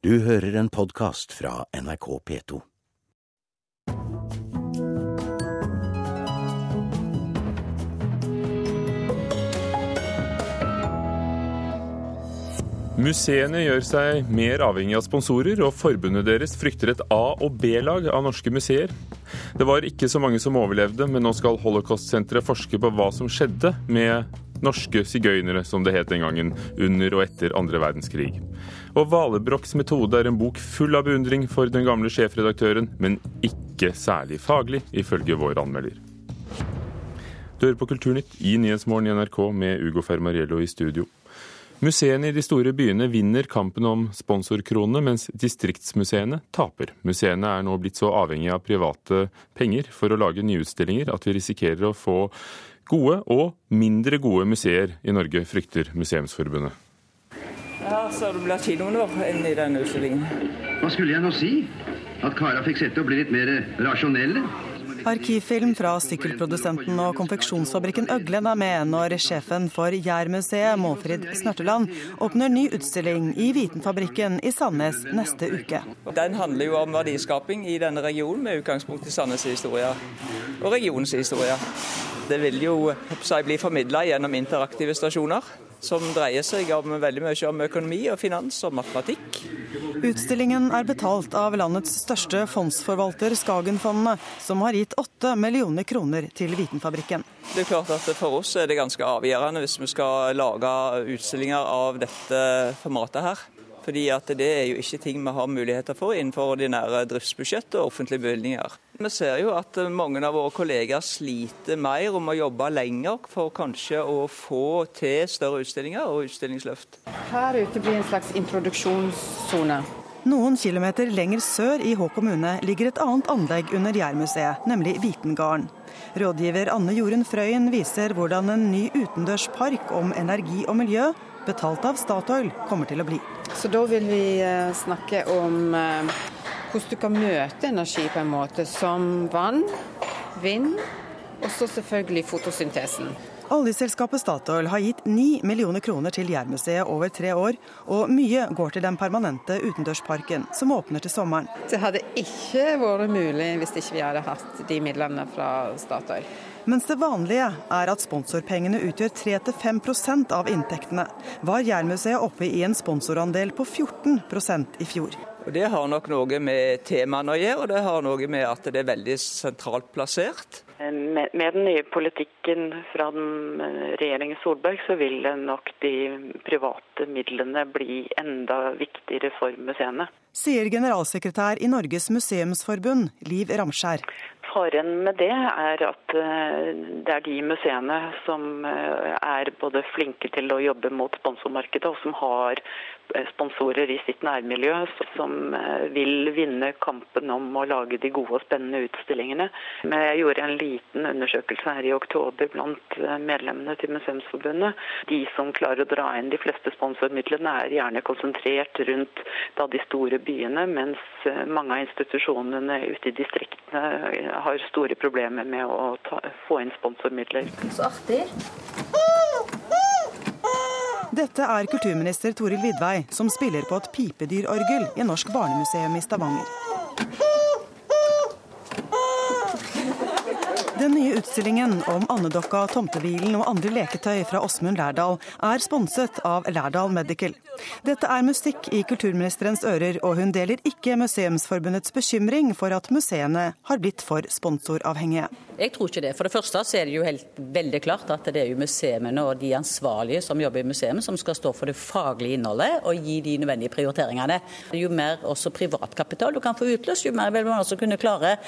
Du hører en podkast fra NRK P2. Museene gjør seg mer avhengig av sponsorer, og forbundet deres frykter et A- og B-lag av norske museer. Det var ikke så mange som overlevde, men nå skal Holocaust-senteret forske på hva som skjedde med norske sigøynere, som det het den gangen, under og etter andre verdenskrig. Og Valebrokks metode er en bok full av beundring for den gamle sjefredaktøren, men ikke særlig faglig, ifølge vår anmelder. Du hører på Kulturnytt i Nyhetsmorgen i NRK med Ugo Fermariello i studio. Museene i de store byene vinner kampen om sponsorkronene, mens distriktsmuseene taper. Museene er nå blitt så avhengige av private penger for å lage nye utstillinger at vi risikerer å få gode og mindre gode museer i Norge, frykter Museumsforbundet. Ja, så det blir kinoen vår inn i den utstillingen. Hva skulle jeg nå si? At kara fikk sette og bli litt mer rasjonelle? Arkivfilm fra sykkelprodusenten og konfeksjonsfabrikken Øglen er med når sjefen for Jærmuseet, Målfrid Snørteland, åpner ny utstilling i Vitenfabrikken i Sandnes neste uke. Den handler jo om verdiskaping i denne regionen, med utgangspunkt i Sandnes' historie og regionens historie. Det vil jo bli formidla gjennom interaktive stasjoner, som dreier seg om veldig mye om økonomi og finans og matematikk. Utstillingen er betalt av landets største fondsforvalter, Skagenfondene, som har gitt 8 millioner kroner til Vitenfabrikken. Det er klart at For oss er det ganske avgjørende hvis vi skal lage utstillinger av dette formatet her. Fordi at det er jo ikke ting vi har muligheter for innenfor ordinære driftsbudsjett og offentlige bevilgninger. Vi ser jo at mange av våre kolleger sliter mer om å jobbe lenger for kanskje å få til større utstillinger og utstillingsløft. Her ute blir en slags introduksjonssone. Noen kilometer lenger sør i Hå kommune ligger et annet anlegg under Jærmuseet, nemlig Vitengarden. Rådgiver Anne Jorunn Frøyen viser hvordan en ny utendørspark om energi og miljø, betalt av Statoil, kommer til å bli. Så da vil vi eh, snakke om eh, hvordan du kan møte energi på en måte som vann, vind, og så selvfølgelig fotosyntesen. Oljeselskapet Statoil har gitt 9 millioner kroner til Jærmuseet over tre år, og mye går til den permanente utendørsparken som åpner til sommeren. Det hadde ikke vært mulig hvis ikke vi hadde hatt de midlene fra Statoil. Mens det vanlige er at sponsorpengene utgjør 3-5% av inntektene, var Jærmuseet oppe i en sponsorandel på 14% i fjor. Og Det har nok noe med temaene å gjøre, og det har noe med at det er veldig sentralt plassert. Med, med den nye politikken fra den regjeringen Solberg, så vil nok de private midlene bli enda viktigere for museene. Sier generalsekretær i Norges museumsforbund, Liv Ramskjær. Faren med det er at det er de museene som er både flinke til å jobbe mot sponsormarkedet, og som har sponsorer i sitt nærmiljø, som vil vinne kampen om å lage de gode og spennende utstillingene. Men jeg gjorde en liten undersøkelse her i oktober blant medlemmene til Museumsforbundet. De som klarer å dra inn de fleste sponsormidlene, er gjerne konsentrert rundt de store byene, mens mange av institusjonene ute i distriktene har store problemer med å ta, få inn sponsormidler. Så artig. Dette er kulturminister Toril Vidvei, som spiller på et pipedyrorgel i Norsk barnemuseum i Stavanger. Den nye utstillingen om andedokka, tomtebilen og andre leketøy fra Åsmund Lærdal er sponset av Lærdal Medical. Dette er musikk i kulturministerens ører, og hun deler ikke Museumsforbundets bekymring for at museene har blitt for sponsoravhengige. Jeg tror ikke det. For det første så er det jo helt veldig klart at det er jo museene og de ansvarlige som jobber i museet som skal stå for det faglige innholdet og gi de nødvendige prioriteringene. Jo mer også privatkapital du kan få utløst, jo mer vil man også kunne klare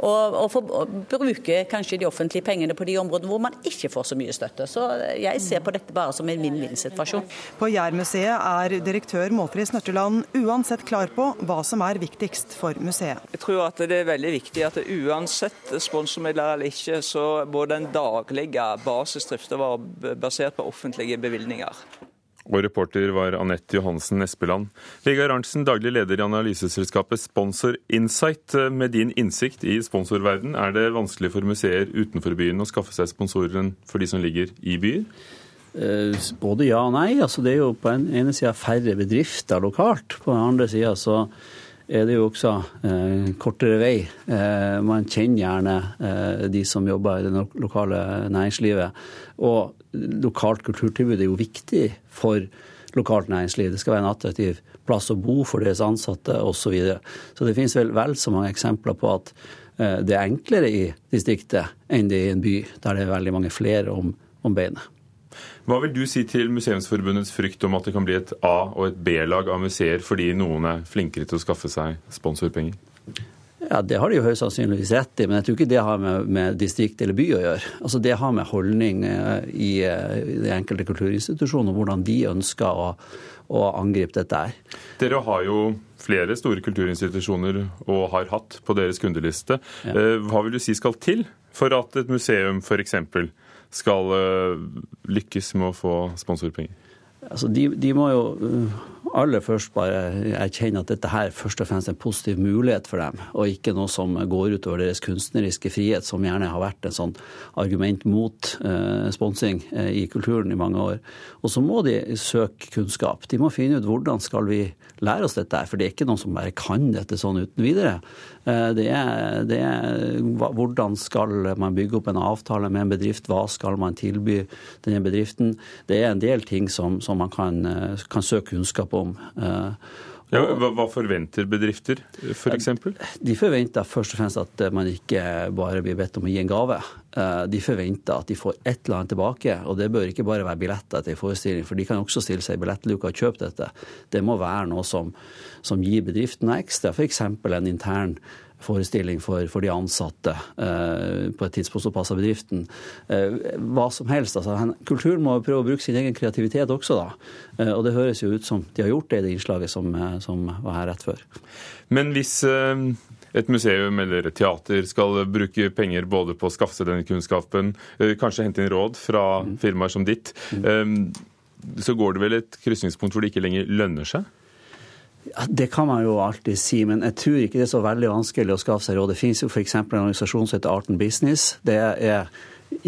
å, å, få, å bruke kanskje de offentlige pengene på de områdene hvor man ikke får så mye støtte. Så jeg ser på dette bare som en vinn-vinn-situasjon. På Jærmuseet er direktør Målfrid Snørteland uansett klar på hva som er viktigst for museet. Jeg tror at det er veldig viktig at uansett sponsormidler eller ikke, så må den daglige basisdriften være basert på offentlige bevilgninger. Og reporter var Anette Johansen Espeland. Vegard Arntzen, daglig leder i analyseselskapet Sponsor Insight. Med din innsikt i sponsorverden, er det vanskelig for museer utenfor byen å skaffe seg sponsorer for de som ligger i byer? Både ja og nei. Altså, det er jo på en ene sida færre bedrifter lokalt. På den andre sida så er det jo også eh, kortere vei. Eh, man kjenner gjerne eh, de som jobber i det lokale næringslivet. Og lokalt kulturtilbud er jo viktig for lokalt næringsliv. Det skal være en attraktiv plass å bo for deres ansatte osv. Så, videre. så det finnes vel, vel så mange eksempler på at eh, det er enklere i distriktet enn det er i en by, der det er veldig mange flere om, om beinet. Hva vil du si til Museumsforbundets frykt om at det kan bli et A- og et B-lag av museer fordi noen er flinkere til å skaffe seg sponsorpenger? Ja, Det har de jo høyst sannsynligvis rett i, men jeg tror ikke det har med, med distrikt eller by å gjøre. Altså Det har med holdning eh, i, eh, de enkelte kulturinstitusjoner, hvordan de ønsker å, å angripe dette her. Dere har jo flere store kulturinstitusjoner og har hatt på deres kundeliste. Ja. Eh, hva vil du si skal til for at et museum f.eks skal lykkes med å få sponsorpenger? Altså, de, de, må jo aller først bare erkjenne at dette her først og fremst er en positiv mulighet for dem, og ikke noe som går utover deres kunstneriske frihet, som gjerne har vært en sånn argument mot eh, sponsing eh, i kulturen i mange år. Og så må de søke kunnskap. De må finne ut hvordan skal vi lære oss dette, her, for det er ikke noen som bare kan dette sånn uten videre. Eh, det er, det er, hvordan skal man bygge opp en avtale med en bedrift, hva skal man tilby denne bedriften. Det er en del ting som, som man kan, eh, kan, søke kunnskap om. Eh, ja, hva forventer bedrifter f.eks.? For de forventer først og fremst at man ikke bare blir bedt om å gi en gave. De forventer at de får et eller annet tilbake. Og det bør ikke bare være billetter til forestilling, for de kan også stille seg i billettluka og kjøpe dette. Det må være noe som, som gir bedriften ekstra, f.eks. en intern forestilling for, for de ansatte eh, på et tidspunkt som passer bedriften. Eh, hva som helst. Altså, kulturen må prøve å bruke sin egen kreativitet også, da. Eh, og det høres jo ut som de har gjort det i det innslaget som, som var her rett før. Men hvis et museum eller et teater skal bruke penger både på å skaffe seg denne kunnskapen, kanskje hente inn råd fra mm. firmaer som ditt, mm. så går det vel et krysningspunkt hvor det ikke lenger lønner seg? Ja, Det kan man jo alltid si, men jeg tror ikke det er så veldig vanskelig å skaffe seg råd. Det finnes jo f.eks. en organisasjon som heter Art Business. Det er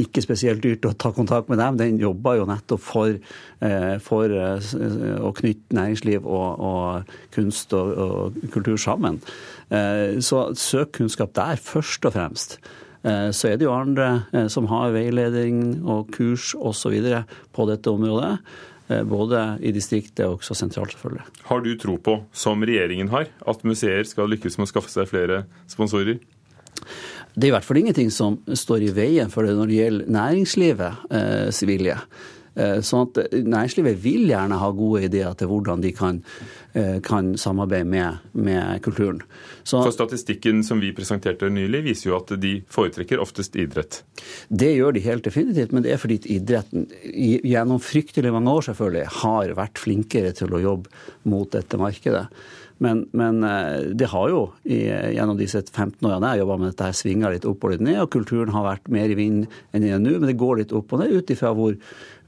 ikke spesielt dyrt å ta kontakt med dem. Den jobber jo nettopp for, eh, for eh, å knytte næringsliv og, og kunst og, og, kultur sammen. Eh, så søk kunnskap der, først og fremst. Så er det jo andre som har veiledning og kurs osv. på dette området. Eh, både i distriktet og også sentralt, selvfølgelig. Har du tro på, som regjeringen har, at museer skal lykkes med å skaffe seg flere sponsorer? Det er i hvert fall ingenting som står i veien for det når det gjelder næringslivets eh, vilje. Eh, sånn at Næringslivet vil gjerne ha gode ideer til hvordan de kan, eh, kan samarbeide med, med kulturen. Så, For Statistikken som vi presenterte nylig, viser jo at de foretrekker oftest idrett. Det gjør de helt definitivt, men det er fordi idretten gjennom fryktelig mange år selvfølgelig har vært flinkere til å jobbe mot dette markedet. Men, men, eh, det har jo gjennom disse 15 årene jeg jobba med dette, her svinga litt opp og litt ned. Og kulturen har vært mer i vind enn den er nå, men det går litt opp og ned ut ifra hvor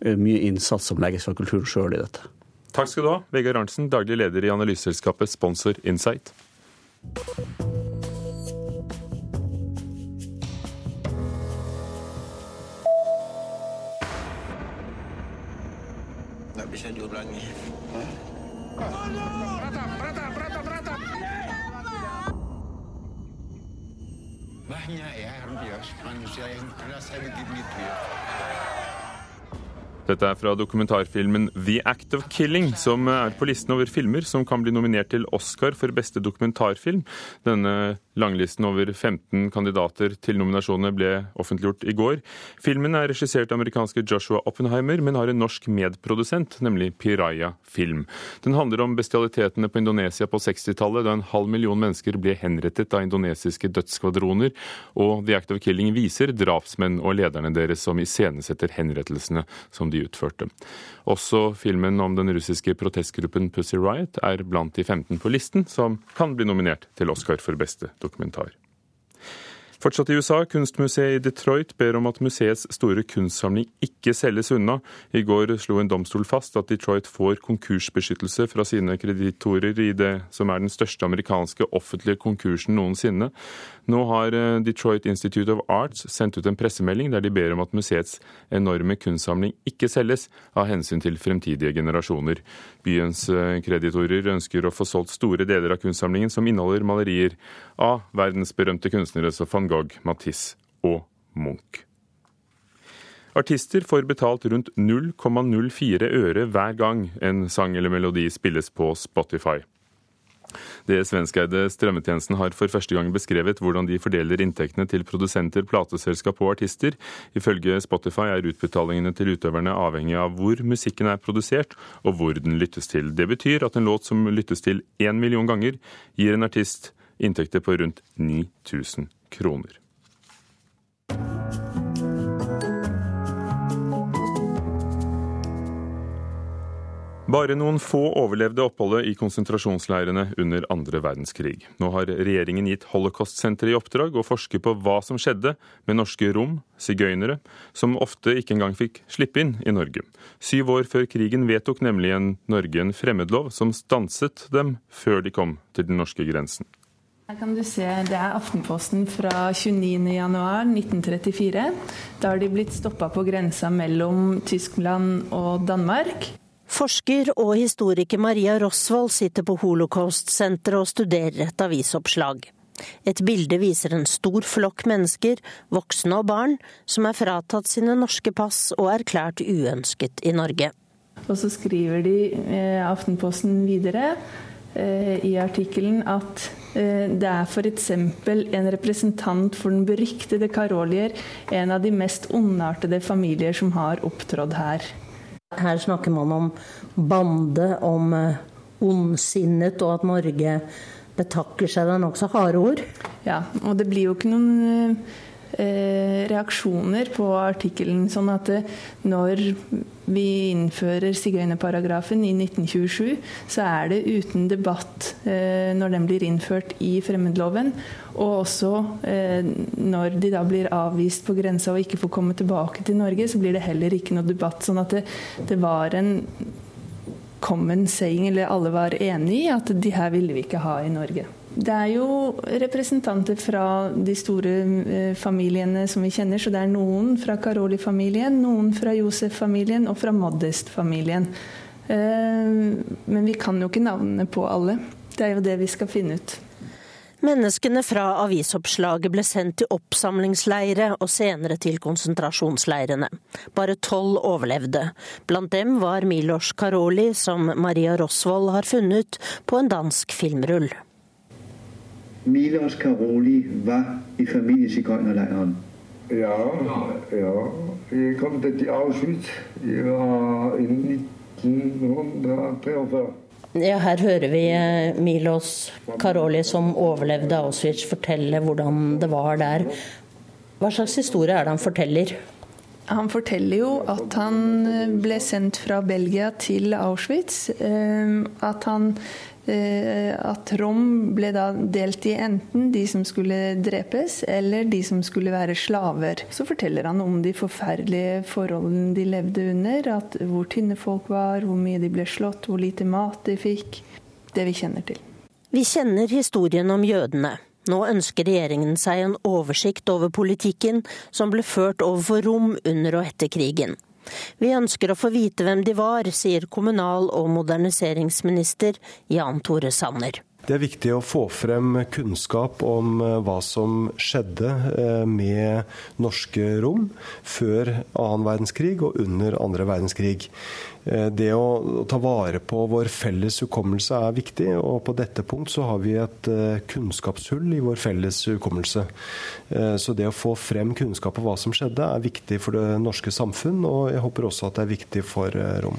Eh, mye innsats som legges fra kulturen sjøl i dette. Takk skal du ha, Vegard Arntzen, daglig leder i analyseselskapet Sponsor Insight. Jeg blir diulangi. Banyak ya manusia Dette er fra dokumentarfilmen The Act of Killing, som er på listen over filmer som kan bli nominert til Oscar for beste dokumentarfilm. Denne Langlisten over 15 kandidater til nominasjonene ble offentliggjort i går. Filmen er regissert av amerikanske Joshua Oppenheimer, men har en norsk medprodusent, nemlig Piraya Film. Den handler om bestialitetene på Indonesia på 60-tallet, da en halv million mennesker ble henrettet av indonesiske dødsskvadroner, og The Act of Killing viser drapsmenn og lederne deres som iscenesetter henrettelsene som de utførte. Også filmen om den russiske protestgruppen Pussy Riot er blant de 15 på listen som kan bli nominert til Oscar for beste dokumentar. Fortsatt i USA. Kunstmuseet i Detroit ber om at museets store kunstsamling ikke selges unna. I går slo en domstol fast at Detroit får konkursbeskyttelse fra sine kreditorer i det som er den største amerikanske offentlige konkursen noensinne. Nå har eh, Detroit Institute of Arts sendt ut en pressemelding der de ber om at museets enorme kunstsamling ikke selges, av hensyn til fremtidige generasjoner. Byens eh, kreditorer ønsker å få solgt store deler av kunstsamlingen som inneholder malerier av verdensberømte kunstnere som van Gogh, Matisse og Munch. Artister får betalt rundt 0,04 øre hver gang en sang eller melodi spilles på Spotify. Det svenskeide strømmetjenesten har for første gang beskrevet hvordan de fordeler inntektene til produsenter, plateselskap og artister. Ifølge Spotify er utbetalingene til utøverne avhengig av hvor musikken er produsert og hvor den lyttes til. Det betyr at en låt som lyttes til én million ganger, gir en artist inntekter på rundt 9000 kroner. Bare noen få overlevde oppholdet i konsentrasjonsleirene under andre verdenskrig. Nå har regjeringen gitt Holocaust-senteret i oppdrag å forske på hva som skjedde med norske rom, sigøynere, som ofte ikke engang fikk slippe inn i Norge. Syv år før krigen vedtok nemlig en Norge en fremmedlov som stanset dem før de kom til den norske grensen. Her kan du se, Det er Aftenposten fra 29.1.1934. Da har de blitt stoppa på grensa mellom Tyskland og Danmark. Forsker og historiker Maria Rosvold sitter på Holocaust-senteret og studerer et avisoppslag. Et bilde viser en stor flokk mennesker, voksne og barn, som er fratatt sine norske pass og erklært uønsket i Norge. Og så skriver de eh, Aftenposten videre eh, i artikkelen at eh, det er f.eks. en representant for den beryktede Karolier, en av de mest ondartede familier som har opptrådt her. Her snakker man om bande, om eh, ondsinnet, og at Norge betakker seg. Det er nokså harde ord. Ja, og det blir jo ikke noen eh, reaksjoner på artikkelen. Sånn at når vi innfører sigøynerparagrafen i 1927, så er det uten debatt eh, når den blir innført i fremmedloven. Og også eh, når de da blir avvist på grensa og ikke får komme tilbake til Norge, så blir det heller ikke noe debatt. Sånn at det, det var en common saying, eller alle var enig i, at de her ville vi ikke ha i Norge. Det er jo representanter fra de store eh, familiene som vi kjenner. Så det er noen fra Karoli-familien, noen fra Josef-familien og fra Modest-familien. Eh, men vi kan jo ikke navnene på alle. Det er jo det vi skal finne ut. Menneskene fra avisoppslaget ble sendt til oppsamlingsleire og senere til konsentrasjonsleirene. Bare tolv overlevde. Blant dem var Milos Karoli, som Maria Rosvold har funnet på en dansk filmrull. Milos Karoli var i familiesigøynerleiren. Ja, ja. Jeg kom til Auschwitz i 1943. Ja, her hører vi eh, Milos Karoli, som overlevde Auschwitz, fortelle hvordan det var der. Hva slags historie er det han forteller? Han forteller jo at han eh, ble sendt fra Belgia til Auschwitz. Eh, at han at Rom ble da delt i enten de som skulle drepes, eller de som skulle være slaver. Så forteller han om de forferdelige forholdene de levde under. At hvor tynne folk var, hvor mye de ble slått, hvor lite mat de fikk. Det vi kjenner til. Vi kjenner historien om jødene. Nå ønsker regjeringen seg en oversikt over politikken som ble ført overfor Rom under og etter krigen. Vi ønsker å få vite hvem de var, sier kommunal- og moderniseringsminister Jan Tore Sanner. Det er viktig å få frem kunnskap om eh, hva som skjedde eh, med norske rom før annen verdenskrig og under andre verdenskrig. Eh, det å ta vare på vår felles hukommelse er viktig, og på dette punkt så har vi et kunnskapshull i vår felles hukommelse. Så det å få frem kunnskap om hva som skjedde er viktig for det norske samfunn, og jeg håper også at det er viktig for rom.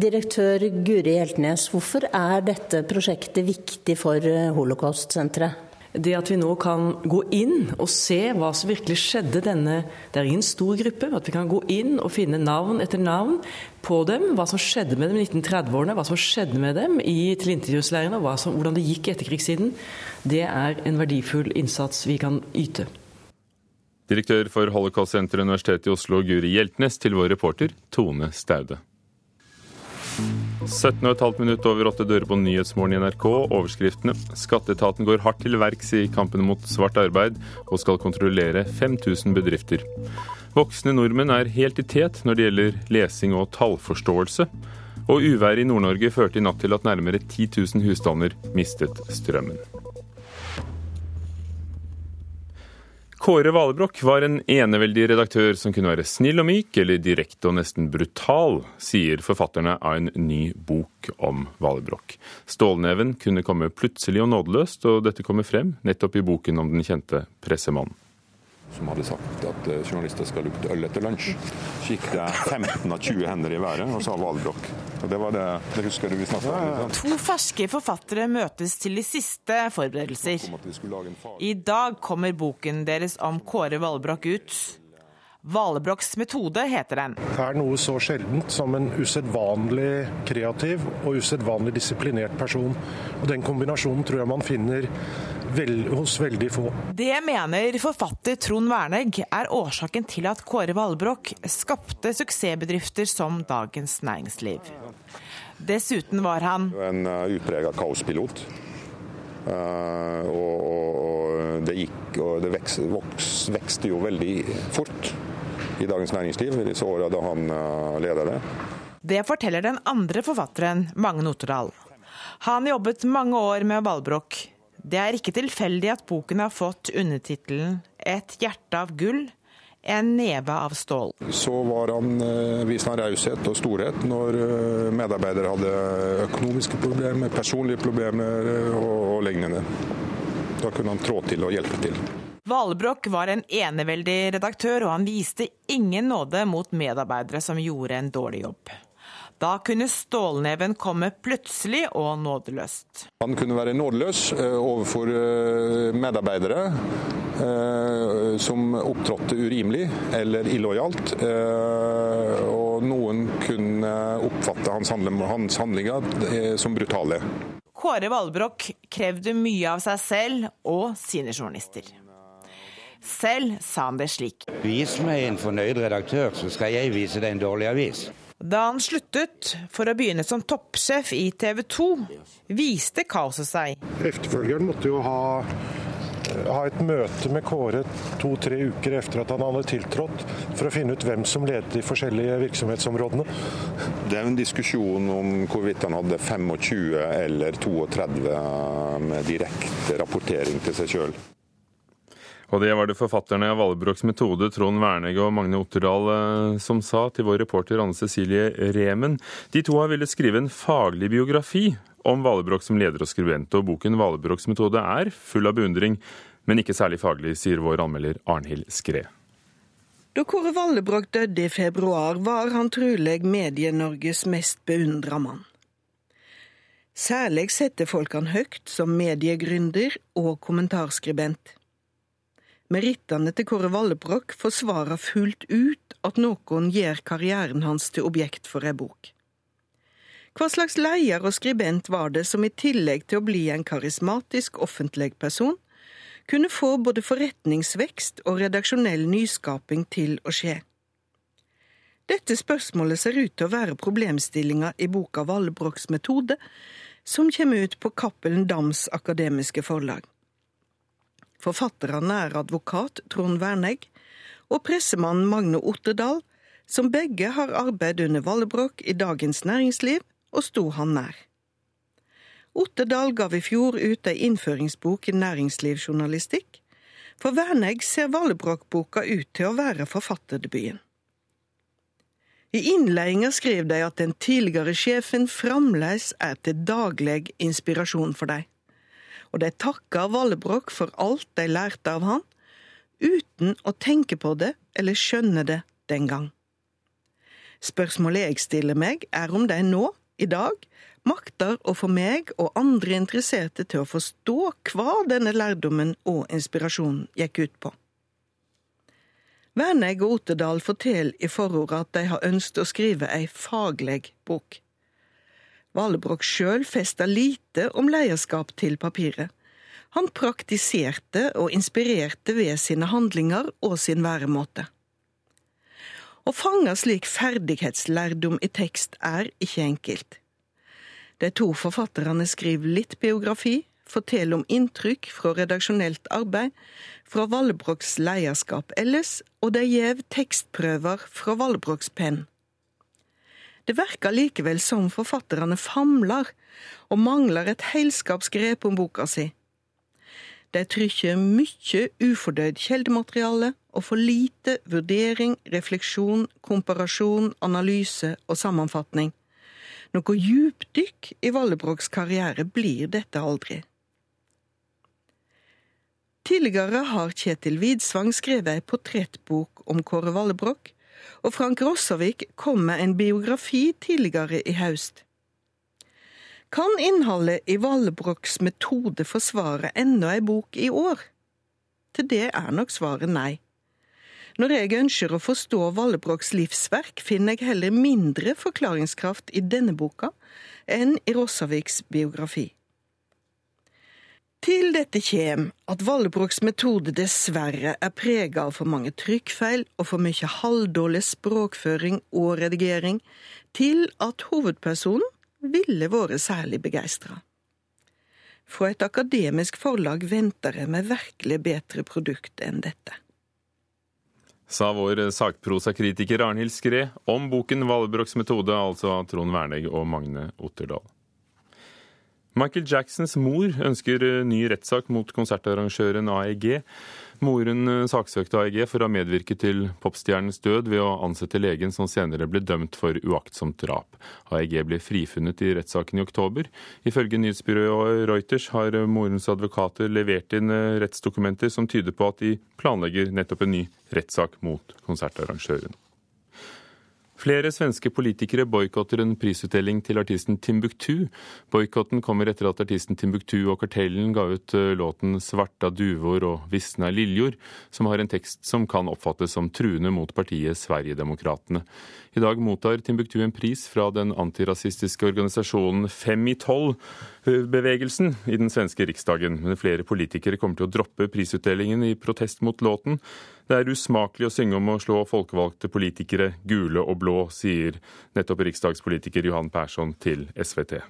Direktør Guri Hjeltnes, hvorfor er dette prosjektet viktig for eh, Holocaust-senteret? Det at vi nå kan gå inn og se hva som virkelig skjedde denne Det er ingen stor gruppe. At vi kan gå inn og finne navn etter navn på dem. Hva som skjedde med dem i 1930-årene, hva som skjedde med dem i tilintetgjøringsleirene, og hvordan det gikk i etterkrigstiden. Det er en verdifull innsats vi kan yte. Direktør for Holocaust-senteret Universitetet i Oslo, Guri Hjeltnes, til vår reporter Tone Staude. 17,5 minutt over åtte dører på Nyhetsmorgen i NRK. Overskriftene. Skatteetaten går hardt til verks i kampen mot svart arbeid, og skal kontrollere 5000 bedrifter. Voksne nordmenn er helt i tet når det gjelder lesing og tallforståelse. Og uværet i Nord-Norge førte i natt til at nærmere 10 000 husstander mistet strømmen. Kåre Valebrokk var en eneveldig redaktør som kunne være snill og myk, eller direkte og nesten brutal, sier forfatterne av en ny bok om Valebrokk. Stålneven kunne komme plutselig og nådeløst, og dette kommer frem nettopp i boken om den kjente pressemannen som hadde sagt at eh, journalister skal lukte øl etter lunsj. Så gikk det 15 av 20 hender i været og sa Valbrokk. Og det var det, det husker du vi snakket om. To ferske forfattere møtes til de siste forberedelser. I dag kommer boken deres om Kåre Valbrokk ut. Valebrokks metode heter den. Det er noe så sjeldent som en usedvanlig kreativ og usedvanlig disiplinert person. Og Den kombinasjonen tror jeg man finner vel, hos veldig få. Det mener forfatter Trond Wernegg er årsaken til at Kåre Valbrokk skapte suksessbedrifter som Dagens Næringsliv. Dessuten var han En uh, utprega kaospilot. Uh, og, og, det gikk og det vekste, vokste jo veldig fort i Dagens Næringsliv i disse åra da han uh, leder det. Det forteller den andre forfatteren, Magne Notodal. Han jobbet mange år med Valbrokk. Det er ikke tilfeldig at boken har fått undertittelen 'Et hjerte av gull', en neve av stål. Så var han, uh, viste han raushet og storhet når uh, medarbeidere hadde økonomiske problemer, personlige problemer og, og lignende. Da kunne han trå til og hjelpe til. Valbrokk var en eneveldig redaktør, og han viste ingen nåde mot medarbeidere som gjorde en dårlig jobb. Da kunne stålneven komme plutselig og nådeløst. Han kunne være nådeløs eh, overfor eh, medarbeidere eh, som opptrådte urimelig eller illojalt. Og noen kunne oppfatte hans handlinger som brutale. Kåre Valbrokk krevde mye av seg selv og sine journalister. Selv sa han det slik. Vis meg en fornøyd redaktør, så skal jeg vise deg en dårlig avis. Da han sluttet for å begynne som toppsjef i TV 2, viste kaoset seg. Efterfølgeren måtte jo ha, ha et møte med Kåre to-tre uker etter at han hadde tiltrådt, for å finne ut hvem som ledet de forskjellige virksomhetsområdene. Det er en diskusjon om hvorvidt han hadde 25 eller 32 med direkte rapportering til seg sjøl. Og det var det forfatterne av Vallebrokks metode, Trond Wernegg og Magne Otterdal, eh, som sa til vår reporter Anne Cecilie Remen. De to har villet skrive en faglig biografi om Vallebrokk som leder og skribent, og boken Vallebrokks metode er full av beundring, men ikke særlig faglig, sier vår anmelder Arnhild Skred. Da Kåre Vallebrokk døde i februar, var han trolig Medie-Norges mest beundra mann. Særlig setter folk han høyt som mediegründer og kommentarskribent. Merittene til Kåre Vallebrokk forsvarer fullt ut at noen gjør karrieren hans til objekt for ei bok. Hva slags leder og skribent var det som i tillegg til å bli en karismatisk offentlig person, kunne få både forretningsvekst og redaksjonell nyskaping til å skje? Dette spørsmålet ser ut til å være problemstillinga i boka Vallebrokks metode, som kommer ut på Cappelen Dams akademiske forlag. Forfatterne er advokat Trond Wernegg og pressemannen Magne Otterdal, som begge har arbeid under Vallebrokk i Dagens Næringsliv og sto han nær. Otterdal gav i fjor ut ei innføringsbok i næringslivsjournalistikk. For Wernegg ser Vallebrokk-boka ut til å være forfatterdebuten. I innledninga skrev de at den tidligere sjefen fremdeles er til daglig inspirasjon for dem og de takka Vallebrokk for alt de lærte av han, uten å tenke på det eller skjønne det den gang. Spørsmålet jeg stiller meg, er om de nå, i dag, makter å få meg og andre interesserte til å forstå hva denne lærdommen og inspirasjonen gikk ut på. Verneig og Otterdal forteller i forordet at de har ønsket å skrive ei faglig bok. Valebrokk sjøl festa lite om lederskap til papiret. Han praktiserte og inspirerte ved sine handlinger og sin væremåte. Å fange slik ferdighetslærdom i tekst er ikke enkelt. De to forfatterne skriver litt biografi, forteller om inntrykk fra redaksjonelt arbeid, fra Vallebrokks lederskap ellers, og de gjev tekstprøver fra Vallebrokks penn. Det verker likevel som forfatterne famler og mangler et heilskapsgrep om boka si. De trykker mye ufordøyd kjeldemateriale og for lite vurdering, refleksjon, komparasjon, analyse og sammenfatning. Noe djupdykk i Vallebroks karriere blir dette aldri. Tidligere har Kjetil Widsvang skrevet ei portrettbok om Kåre Vallebrokk, og Frank Rossavik kom med en biografi tidligere i høst. Kan innholdet i Vallebrokks metode forsvare enda ei bok i år? Til det er nok svaret nei. Når jeg ønsker å forstå Vallebroks livsverk, finner jeg heller mindre forklaringskraft i denne boka enn i Rossaviks biografi. Til dette kjem at Vallebroks metode dessverre er prega av for mange trykkfeil og for mye halvdårlig språkføring og redigering, til at hovedpersonen ville vært særlig begeistra. Fra et akademisk forlag venter jeg meg virkelig bedre produkt enn dette. Sa vår sakprosakritiker Arnhild Skred om boken Vallebroks metode', altså av Trond Wernegg og Magne Otterdal. Michael Jacksons mor ønsker ny rettssak mot konsertarrangøren AEG. Moren eh, saksøkte AEG for å ha medvirket til popstjernens død ved å ansette legen som senere ble dømt for uaktsomt drap. AEG ble frifunnet i rettssaken i oktober. Ifølge nyhetsbyrået Reuters har morens advokater levert inn eh, rettsdokumenter som tyder på at de planlegger nettopp en ny rettssak mot konsertarrangøren. Flere svenske politikere boikotter en prisutdeling til artisten Timbuktu. Boikotten kommer etter at artisten Timbuktu og Kartellen ga ut eh, låten 'Svarta duvor' og 'Visna liljor', som har en tekst som kan oppfattes som truende mot partiet Sverigedemokraterna. I dag mottar Timbuktu en pris fra den antirasistiske organisasjonen Fem i tolv-bevegelsen i den svenske riksdagen. Men flere politikere kommer til å droppe prisutdelingen i protest mot låten. Det er usmakelig å synge om å slå folkevalgte politikere gule og blå, sier nettopp riksdagspolitiker Johan Persson til SVT.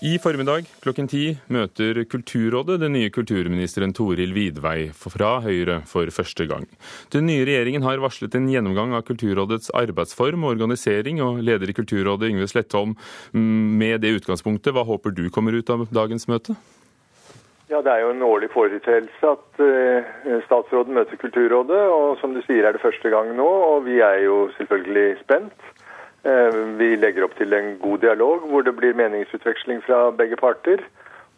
I formiddag klokken ti møter Kulturrådet den nye kulturministeren Toril Vidvei fra Høyre for første gang. Den nye regjeringen har varslet en gjennomgang av Kulturrådets arbeidsform og organisering, og leder i Kulturrådet Yngve Slettholm, mm, med det utgangspunktet, hva håper du kommer ut av dagens møte? Ja, Det er jo en årlig foreteelse at uh, statsråden møter Kulturrådet, og som du sier er det første gang nå, og vi er jo selvfølgelig spent. Eh, vi legger opp til en god dialog hvor det blir meningsutveksling fra begge parter.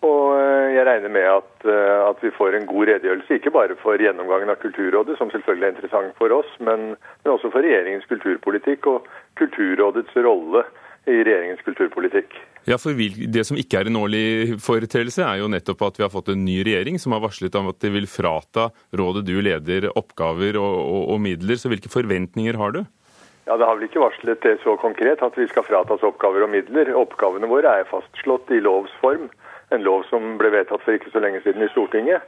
Og eh, jeg regner med at, eh, at, vi får en god redegjørelse, ikke bare for gjennomgangen av Kulturrådet, som selvfølgelig er interessant for oss, men, men også for regjeringens kulturpolitikk og Kulturrådets rolle i regjeringens kulturpolitikk. Ja, for Det som ikke er en årlig foreteelse, er jo nettopp at vi har fått en ny regjering som har varslet om at de vil frata rådet du leder oppgaver og, og, og midler. Så hvilke forventninger har du? Ja, Det har vel ikke varslet det så konkret at vi skal fratas oppgaver og midler. Oppgavene våre er fastslått i lovs form, en lov som ble vedtatt for ikke så lenge siden i Stortinget.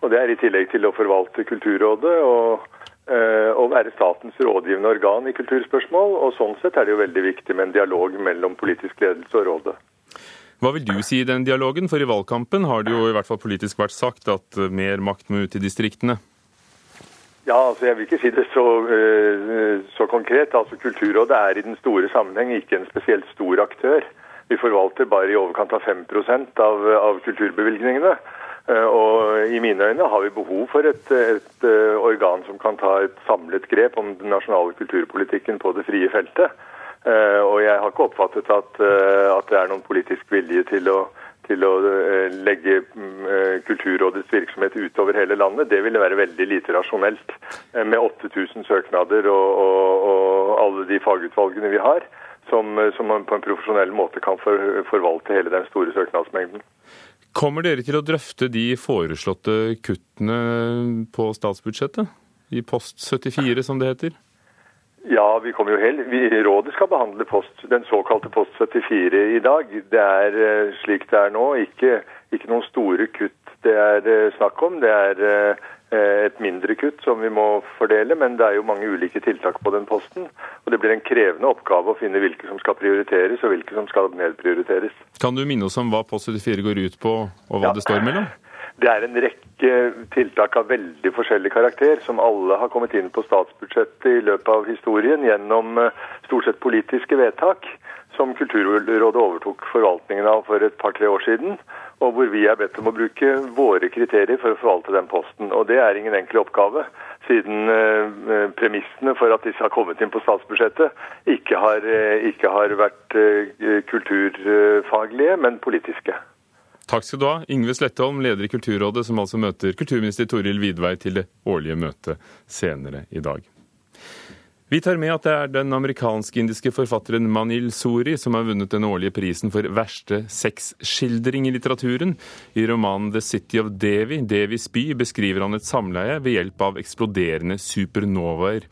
Og Det er i tillegg til å forvalte Kulturrådet og, øh, og være statens rådgivende organ i kulturspørsmål. Og Sånn sett er det jo veldig viktig med en dialog mellom politisk ledelse og rådet. Hva vil du si i den dialogen? For i valgkampen har det jo i hvert fall politisk vært sagt at mer makt må ut i distriktene. Ja, altså Jeg vil ikke si det så, uh, så konkret. Altså Kulturrådet er i den store sammenheng ikke en spesielt stor aktør. Vi forvalter bare i overkant av 5 av, av kulturbevilgningene. Uh, og I mine øyne har vi behov for et, et uh, organ som kan ta et samlet grep om den nasjonale kulturpolitikken på det frie feltet. og Jeg har ikke oppfattet at, at det er noen politisk vilje til å til å eh, legge mm, eh, Kulturrådets virksomhet utover hele landet, det ville være veldig lite rasjonelt. Eh, med 8000 søknader og, og, og, alle de fagutvalgene vi har, som, som man på en profesjonell måte kan for, forvalte hele den store søknadsmengden. Kommer dere til å drøfte de foreslåtte kuttene på statsbudsjettet? I post 74, som det heter? Ja, vi kommer jo helt, vi, Rådet skal behandle post, den såkalte post 74 i dag. Det er eh, slik det er nå, ikke, ikke noen store kutt det er eh, snakk om. Det er eh, et mindre kutt som vi må fordele, men det er jo mange ulike tiltak på den posten. Og det blir en krevende oppgave å finne hvilke som skal prioriteres og hvilke som skal nedprioriteres. Kan du minne oss om hva post 74 går ut på, og hva ja. det står mellom? Det er en rekke tiltak av veldig forskjellig karakter, som alle har kommet inn på statsbudsjettet i løpet av historien gjennom eh, stort sett politiske vedtak, som Kulturrådet overtok forvaltningen av for et par-tre år siden. Og hvor vi er bedt om å bruke våre kriterier for å forvalte den posten. Og det er ingen enkel oppgave, siden eh, premissene for at disse har kommet inn på statsbudsjettet, ikke har, eh, ikke har vært kulturfaglige, men politiske. Takk skal du ha, Yngve Slettholm, leder i Kulturrådet, som altså møter kulturminister Toril Vidvei til det årlige møtet senere i dag. Vi tar med at det er den amerikansk-indiske forfatteren Manil Suri som har vunnet den årlige prisen for verste sexskildring i litteraturen. I romanen The City of Devi, Devis by, beskriver han et samleie ved hjelp av eksploderende supernovaer.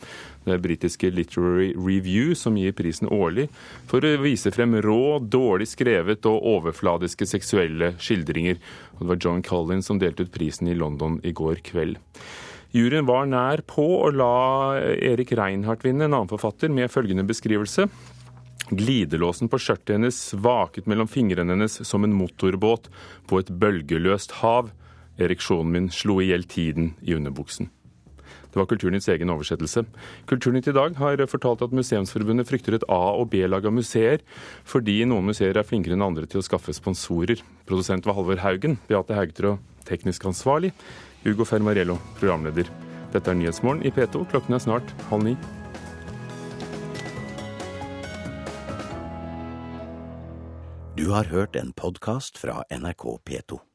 Det er britiske Literary Review som gir prisen årlig for å vise frem rå, dårlig skrevet og overfladiske seksuelle skildringer. Og det var John Collins som delte ut prisen i London i går kveld. Juryen var nær på å la Erik Reinhardt vinne, en annen forfatter, med følgende beskrivelse. Glidelåsen på skjørtet hennes vaket mellom fingrene hennes som en motorbåt på et bølgeløst hav. Ereksjonen min slo i hjel tiden i underbuksen. Det var Kulturnytts egen oversettelse. Kulturnytt i dag har fortalt at Museumsforbundet frykter et A- og B-lag av museer, fordi noen museer er flinkere enn andre til å skaffe sponsorer. Produsent var Halvor Haugen, Beate Haugtrå teknisk ansvarlig. Hugo Fermarello, programleder. Dette er Nyhetsmorgen i P2. Klokken er snart halv ni. Du har hørt en podkast fra NRK P2.